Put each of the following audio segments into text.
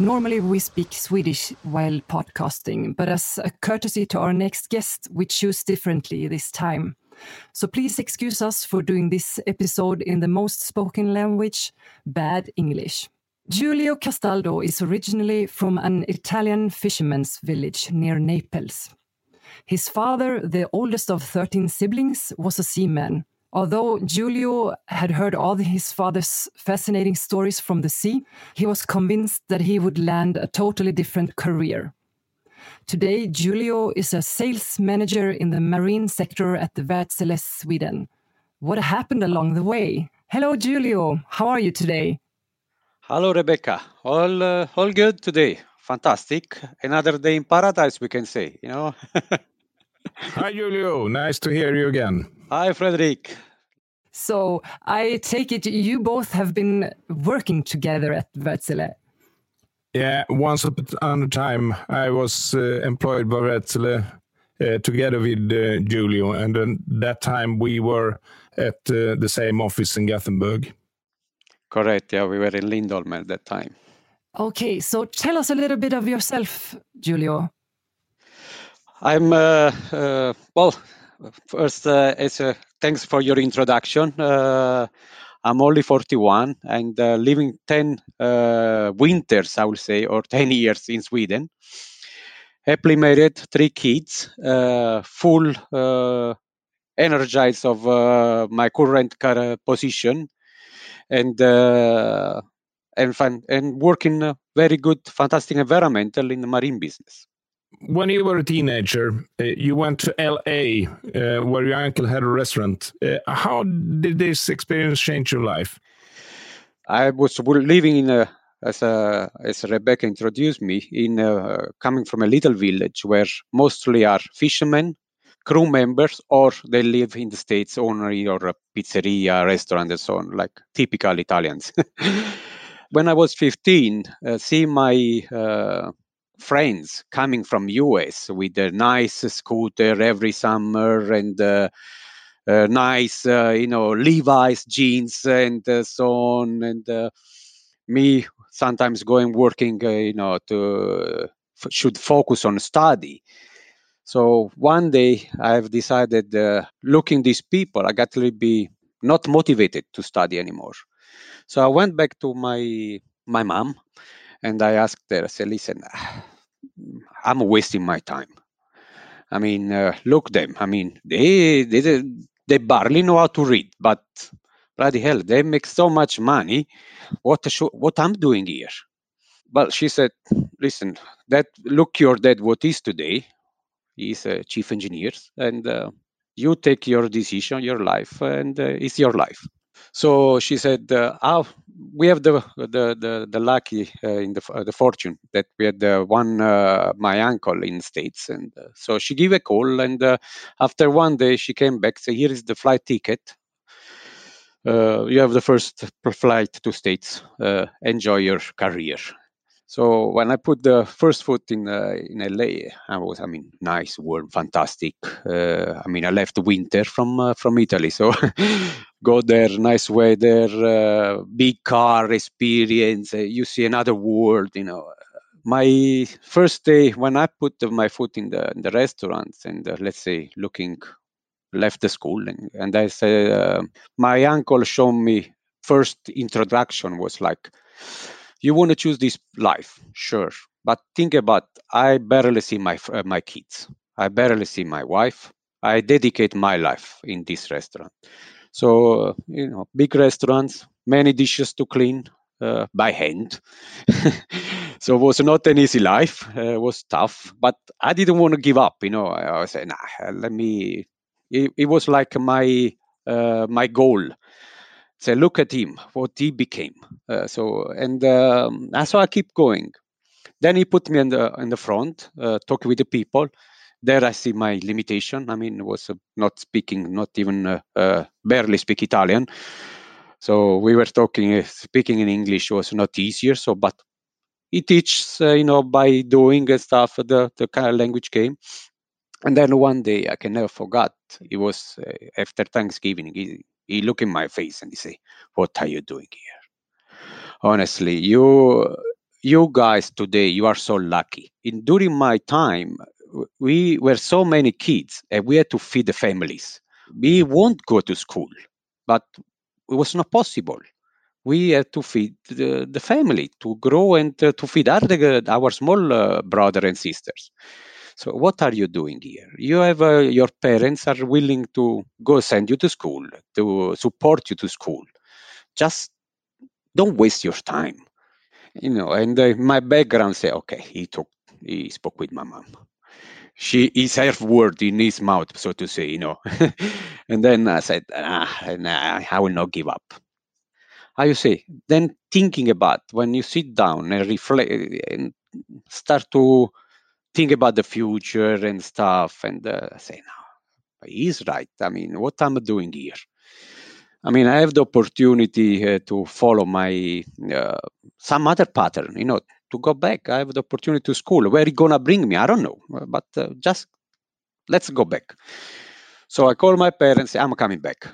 Normally, we speak Swedish while podcasting, but as a courtesy to our next guest, we choose differently this time. So please excuse us for doing this episode in the most spoken language, bad English. Giulio Castaldo is originally from an Italian fisherman's village near Naples. His father, the oldest of 13 siblings, was a seaman. Although Giulio had heard all his father's fascinating stories from the sea, he was convinced that he would land a totally different career. Today, Giulio is a sales manager in the marine sector at the Wärtsilä, Sweden. What happened along the way? Hello, Giulio. How are you today? Hello, Rebecca. All uh, all good today. Fantastic. Another day in paradise, we can say. You know. Hi, Giulio. Nice to hear you again. Hi, Frederick. So I take it you both have been working together at Wärtsilä. Yeah, once upon a time I was uh, employed by Wärtsilä uh, together with uh, Giulio, and at that time we were at uh, the same office in Gothenburg. Correct. Yeah, we were in Lindholm at that time. Okay, so tell us a little bit of yourself, Giulio. I'm uh, uh, well. First, uh, it's a, thanks for your introduction. Uh, I'm only 41 and uh, living 10 uh, winters, I will say, or 10 years in Sweden. Happily married, three kids, uh, full energized of my current position, and and fun, and work in a very good, fantastic environmental in the marine business when you were a teenager, uh, you went to LA, uh, where your uncle had a restaurant. Uh, how did this experience change your life? I was living in a, as a, as Rebecca introduced me, in a, coming from a little village where mostly are fishermen, crew members, or they live in the states, owner or a pizzeria, restaurant, and so on, like typical Italians. when I was 15, uh, see my friends coming from US with a nice scooter every summer and uh, uh, nice, uh, you know, Levi's jeans and uh, so on, and uh, me sometimes going working, uh, you know, to f- should focus on study. So one day I've decided, looking these people, I got to be not motivated to study anymore. So I went back to my my mom and I asked her, I said, listen, I'm wasting my time. I mean, uh, look them. I mean, they, they they barely know how to read, but bloody hell, they make so much money. What what I'm doing here? Well, she said, listen, that look your dad what is today. He's a chief engineer, and uh, you take your decision, your life, and uh, it's your life. So she said, uh, oh, we have the the the, the lucky uh, in the uh, the fortune that we had uh, one uh, my uncle in states, and uh, so she gave a call, and after one day she came back. So here is the flight ticket. you have the first flight to states. enjoy your career. So when I put the first foot in uh, in LA, I was, I mean, nice, warm, fantastic. Uh, I mean, I left winter from uh, from Italy, so go there, nice weather, uh, big car experience. Uh, you see another world, you know. My first day when I put my foot in the in the restaurants and uh, let's say looking left the school and, and I said, my uncle showed me first introduction was like you want to choose this life, sure, but think about I barely see my uh, my kids. I barely see my wife. I dedicate my life in this restaurant. So uh, you know, big restaurants, many dishes to clean uh, by hand. so it was not an easy life. Uh, it was tough, but I didn't want to give up. You know, I, I said, nah, let me. It, it was like my uh, my goal say, look at him, what he became. Uh, so and um, so I keep going. Then he put me in the in the front, uh, talk with the people. There I see my limitation. I mean, was uh, not speaking, not even uh, uh, barely speak Italian. So we were talking, uh, speaking in English was not easier. So, but he teaches, you know, by doing and stuff. The the kind of language came. And then one day I can never forget. It was after Thanksgiving. He, he look in my face and he say, "What are you doing here? Honestly, you you guys today, you are so lucky. In during my time, we were so many kids, and we had to feed the families. We won't go to school, but it was not possible. We had to feed the, the family to grow and uh, to feed our, our small uh, brother and sisters. So what are you doing here? You have uh, your parents are willing to go send you to school, to support you to school. Just don't waste your time. You know, and uh, my background say, okay, he took, he spoke with my mom. She is her word in his mouth, so to say, you know. and then I said, ah, nah, I will not give up. How you say? Then thinking about when you sit down and reflect and start to think about the future and stuff and uh, say no he's right. I mean what i'm doing here? I mean i have the opportunity uh, to follow my uh, some other pattern you know to go back. I have the opportunity to school. Where it gonna bring me? I don't know. But uh, just let's go back. So i call my parents. I'm coming back.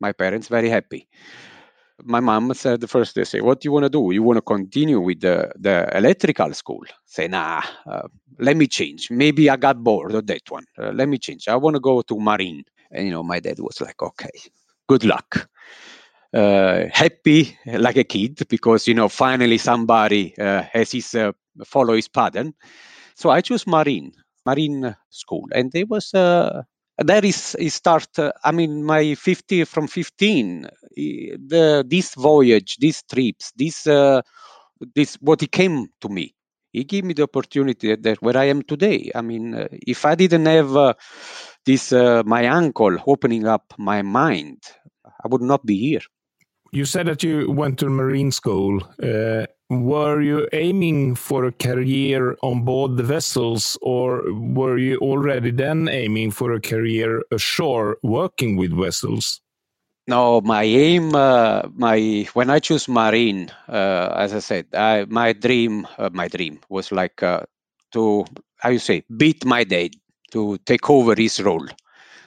My parents very happy my mom said the first day, say, what do you want to do? You want to continue with the, the electrical school? Say, nah, uh, let me change. Maybe I got bored of that one. Uh, let me change. I want to go to marine. And, you know, my dad was like, okay, good luck. Uh, happy like a kid because, you know, finally somebody uh, has his, uh, follow his pattern. So I chose marine, marine school. And it was, uh, there is it start uh, i mean my 50 from 15 the this voyage these trips this uh, this what he came to me. He gave me the opportunity that where i am today. I mean uh, if i didn't have uh, this uh, my uncle opening up my mind i would not be here. You said that you went to marine school uh, were you aiming for a career on board the vessels, or were you already then aiming for a career ashore working with vessels? No, my aim, uh, my when I choose marine, uh, as I said, I, my dream, uh, my dream was like uh, to how you say beat my dad to take over his role.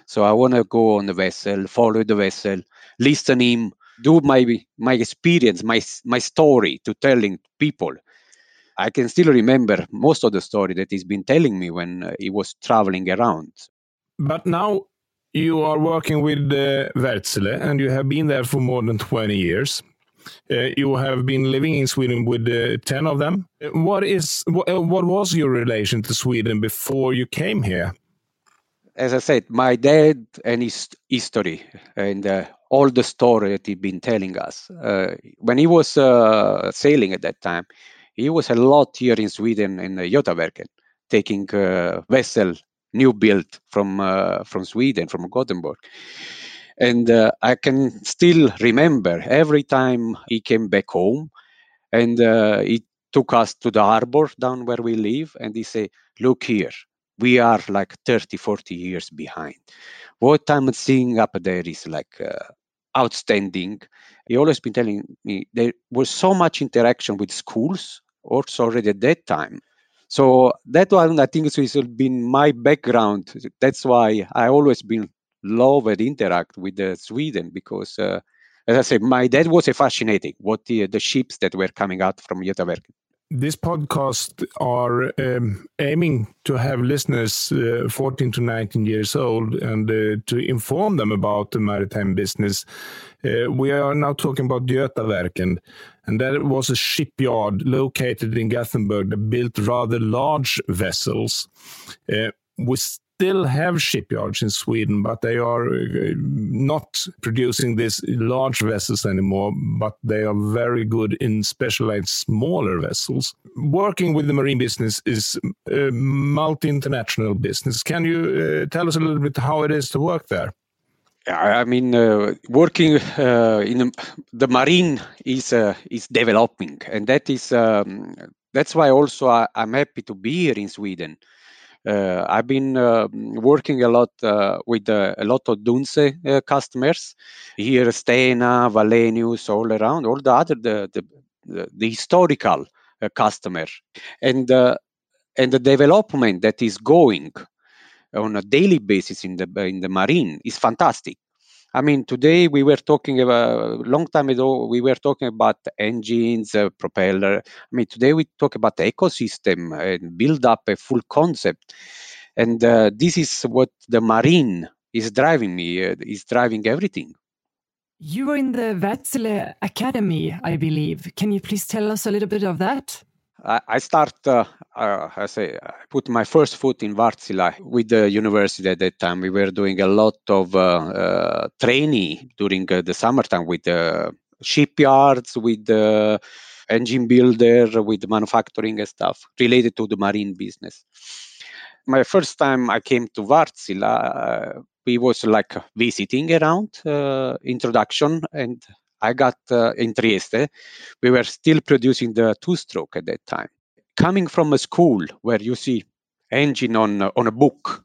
So I want to go on the vessel, follow the vessel, listen him, do my my experience, my my story to telling people. I can still remember most of the story that he's been telling me when uh, he was traveling around. But now you are working with uh, Wärtsilä and you have been there for more than 20 years. Uh, you have been living in Sweden with uh, 10 of them. What is what, uh, what was your relation to Sweden before you came here? As I said, my dad and his history and uh, all the story that he'd been telling us. Uh, when he was uh, sailing at that time, he was a lot here in Sweden in Götaverken, taking uh, vessel new built from uh, from Sweden, from Gothenburg. And uh, I can still remember every time he came back home, and he took us to the harbor down where we live, and he said, "Look here, we are like 30, 40 years behind." what I'm seeing up there is like uh, outstanding. He always been telling me there was so much interaction with schools also already at that time. So that one I think has been my background. That's why I always been love and interact with uh, Sweden because, uh, as I said, my dad was fascinating. What the, the ships that were coming out from Götaverken this podcast are um, aiming to have listeners uh, 14 to 19 years old and uh, to inform them about the maritime business. Uh, we are now talking about Götaverken, and that was a shipyard located in Gothenburg that built rather large vessels. Uh, we still have shipyards in Sweden, but they are uh, not producing these large vessels anymore, but they are very good in specialized smaller vessels. Working with the marine business is a multi international business. Can you uh, tell us a little bit how it is to work there? I mean, uh, working uh, in the marine is uh, is developing, and that is um, that's why also I, am happy to be here in Sweden uh, Uh, I've been uh, working a lot uh, with uh, a lot of Dunse uh, customers here, Stena, Wallenius, all around, all the other the the, the historical customer, and and the development that is going on a daily basis in the in the marine is fantastic. I mean, today we were talking about a long time ago. We were talking about engines, uh, propeller. I mean, today we talk about the ecosystem and build up a full concept. And uh, this is what the marine is driving me. Uh, is driving everything. You were in the Wärtsilä Academy, I believe. Can you please tell us a little bit of that? I, start, uh, uh, I say, I put my first foot in Wärtsilä with the university at that time. We were doing a lot of uh, uh training during uh, the summertime with the shipyards, with the engine builder, with manufacturing and stuff related to the marine business. My first time I came to Wärtsilä, we was like visiting around introduction and I got uh, in Trieste. We were still producing the two-stroke at that time. Coming from a school where you see engine on on a book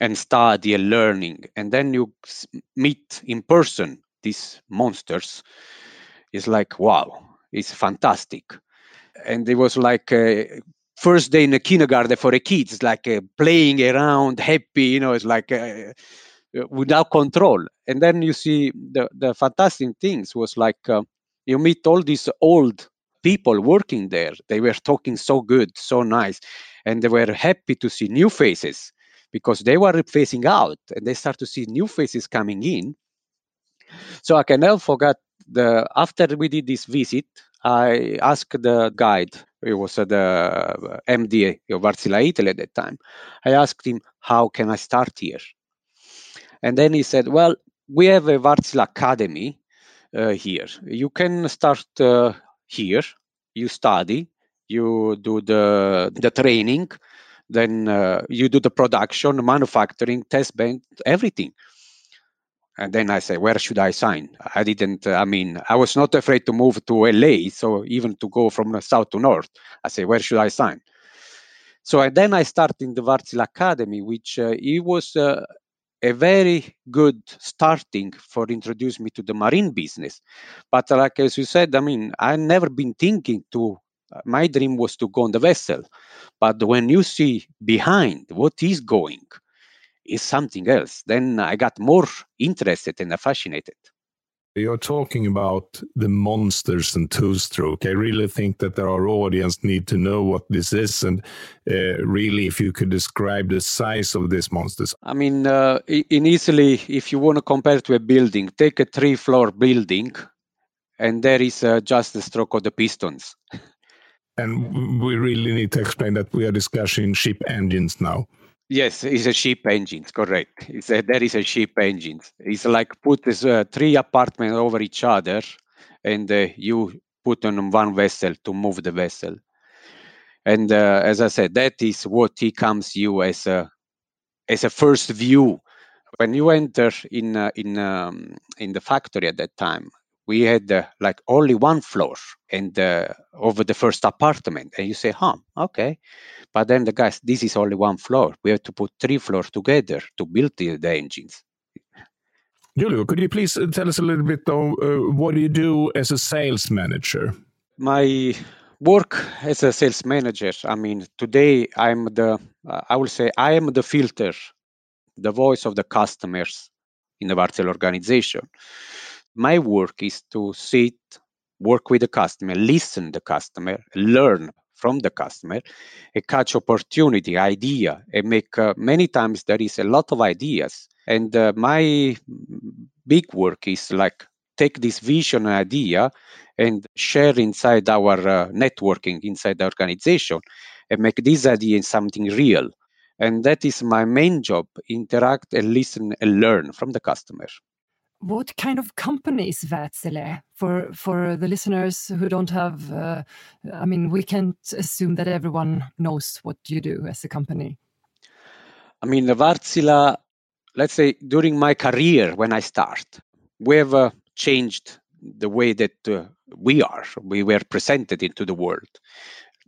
and study and learning, and then you meet in person these monsters, is like wow, it's fantastic. And it was like a first day in the kindergarten for a kid. It's like uh, playing around, happy. You know, it's like. Uh, uh, without control. And then you see the, the fantastic things was like uh, you meet all these old people working there. They were talking so good, so nice, and they were happy to see new faces because they were facing out and they start to see new faces coming in. So I can never forget the after we did this visit, I asked the guide, it was uh, the MD of Wärtsilä Italy at that time. I asked him, how can I start here? And then he said, well, we have a Wärtsilä Academy uh, here. You can start uh, here. You study. You do the the training. Then uh, you do the production, manufacturing, test bed, everything. And then I say, where should I sign? I didn't. I mean, I was not afraid to move to LA. So even to go from south to north, I say, where should I sign? So and then I started in the Wärtsilä Academy, which uh, it was uh, a very good starting for introduce me to the marine business. But like as you said, I mean, I never been thinking to. Uh, my dream was to go on the vessel, but when you see behind what is going, is something else. Then I got more interested and fascinated. You're talking about the monsters and two-stroke. I really think that our audience need to know what this is, and uh, really, if you could describe the size of these monsters. I mean, uh, in Italy, if you want to compare to a building, take a three-floor building, and there is uh, just the stroke of the pistons. And we really need to explain that we are discussing ship engines now. Yes, it's a ship engine. Correct. It's a, there is a ship engine. It's like put this, uh, three apartments over each other, and uh, you put on one vessel to move the vessel. And uh, as I said, that is what he comes you as a as a first view when you enter in uh, in um, in the factory at that time. We had uh, like only one floor and uh, over the first apartment, and you say, "Huh, okay." But then the guys, this is only one floor. We have to put three floors together to build the, the engines. Giulio, could you please uh, tell us a little bit of uh, what do you do as a sales manager? My work as a sales manager, I mean, today I'm the, uh, I will say, I am the filter, the voice of the customers in the Wärtsilä organization. My work is to sit, work with the customer, listen the customer, learn from the customer, a catch opportunity, idea, and make uh, many times there is a lot of ideas. And uh, my big work is like take this vision idea and share inside our uh, networking inside the organization and make this idea something real and that is my main job interact and listen and learn from the customer what kind of company is Wärtsilä for for the listeners who don't have? Uh, I mean, we can't assume that everyone knows what you do as a company. I mean, Wärtsilä. Let's say during my career when I start, we have uh, changed the way that uh, we are. We were presented into the world,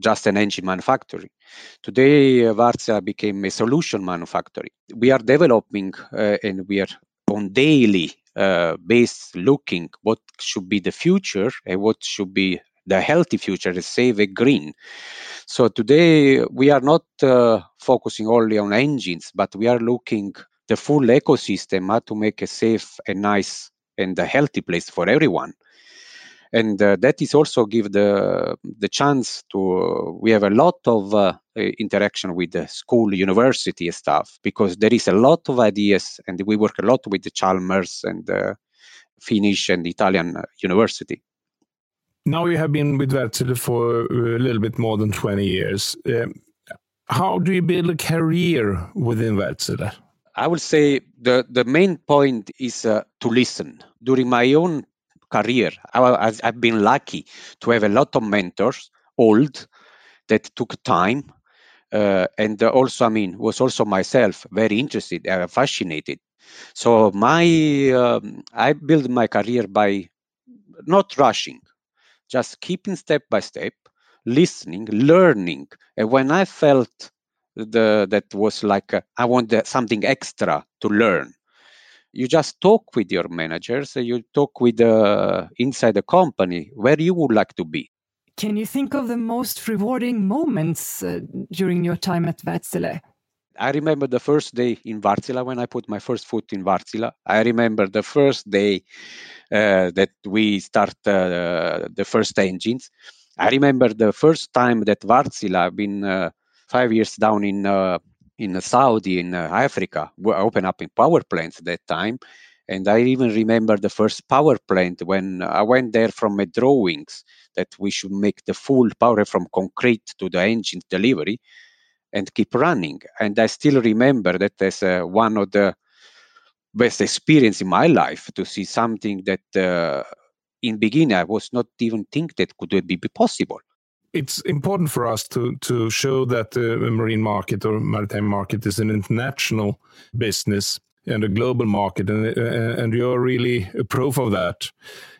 just an engine manufacturing. Today, uh, Wärtsilä became a solution manufacturing. We are developing uh, and we are on daily uh, based looking what should be the future and what should be the healthy future, the save a green. So today we are not uh, focusing only on engines, but we are looking the full ecosystem, how to make a safe and nice and a healthy place for everyone. And uh, that is also give the the chance to. We have a lot of uh, interaction with the school, university stuff because there is a lot of ideas, and we work a lot with the Chalmers and uh, Finnish and Italian university. Now you have been with Wärtsilä for a little bit more than 20 years. Um, how do you build a career within Wärtsilä? I would say the, the main point is uh, to listen. During my own career, I, have been lucky to have a lot of mentors, old, that took time. Uh, and also, I mean, was also myself very interested, uh, fascinated. So my, um, I built my career by not rushing, just keeping step by step, listening, learning. And when I felt the that was like uh, I want something extra to learn, you just talk with your managers. You talk with uh, inside the company where you would like to be. Can you think of the most rewarding moments uh, during your time at Wärtsilä? I remember the first day in Wärtsilä when I put my first foot in Wärtsilä. I remember the first day uh, that we start uh, the first engines. I remember the first time that Wärtsilä, I've been uh, five years down in uh, in Saudi in uh, Africa, we opened up in power plants that time. And I even remember the first power plant when I went there from my drawings that we should make the full power from concrete to the engine delivery and keep running. And I still remember that as uh, one of the best experience in my life to see something that uh, in beginning I was not even think that could be possible. It's important for us to to show that the marine market or maritime market is an international business and a global market, and uh, and you're really a proof of that.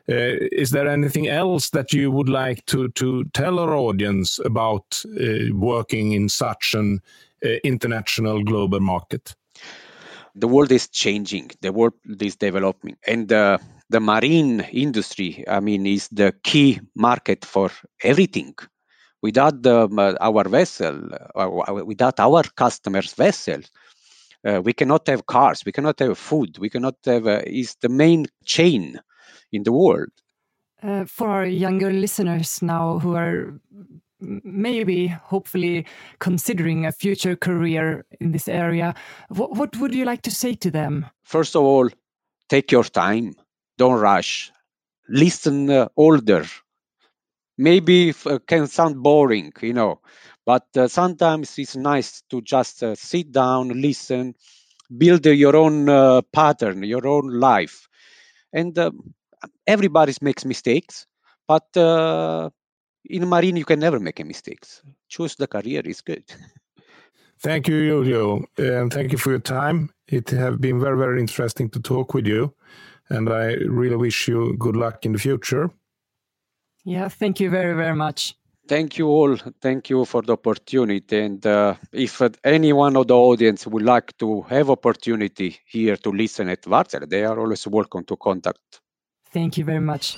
Uh, is there anything else that you would like to to tell our audience about uh, working in such an uh, international global market? The world is changing. The world is developing, and uh, the marine industry, I mean, is the key market for everything. Without the, uh, our vessel, without our customers' vessels, uh, we cannot have cars, we cannot have food, we cannot have. Uh, is the main chain in the world. Uh, for our younger listeners now who are maybe hopefully considering a future career in this area what, what would you like to say to them first of all take your time don't rush listen uh, older maybe uh, can sound boring you know but uh, sometimes it's nice to just uh, sit down listen build your own uh, pattern your own life and um, everybody makes mistakes, but uh, in marine you can never make a mistakes. Choose the career is good. Thank you, Giulio, and thank you for your time. It has been very, very interesting to talk with you, and I really wish you good luck in the future. Yeah, thank you very, very much. Thank you all. Thank you for the opportunity. And uh, if uh, anyone of the audience would like to have opportunity here to listen at Wärtsilä, they are always welcome to contact Thank you very much.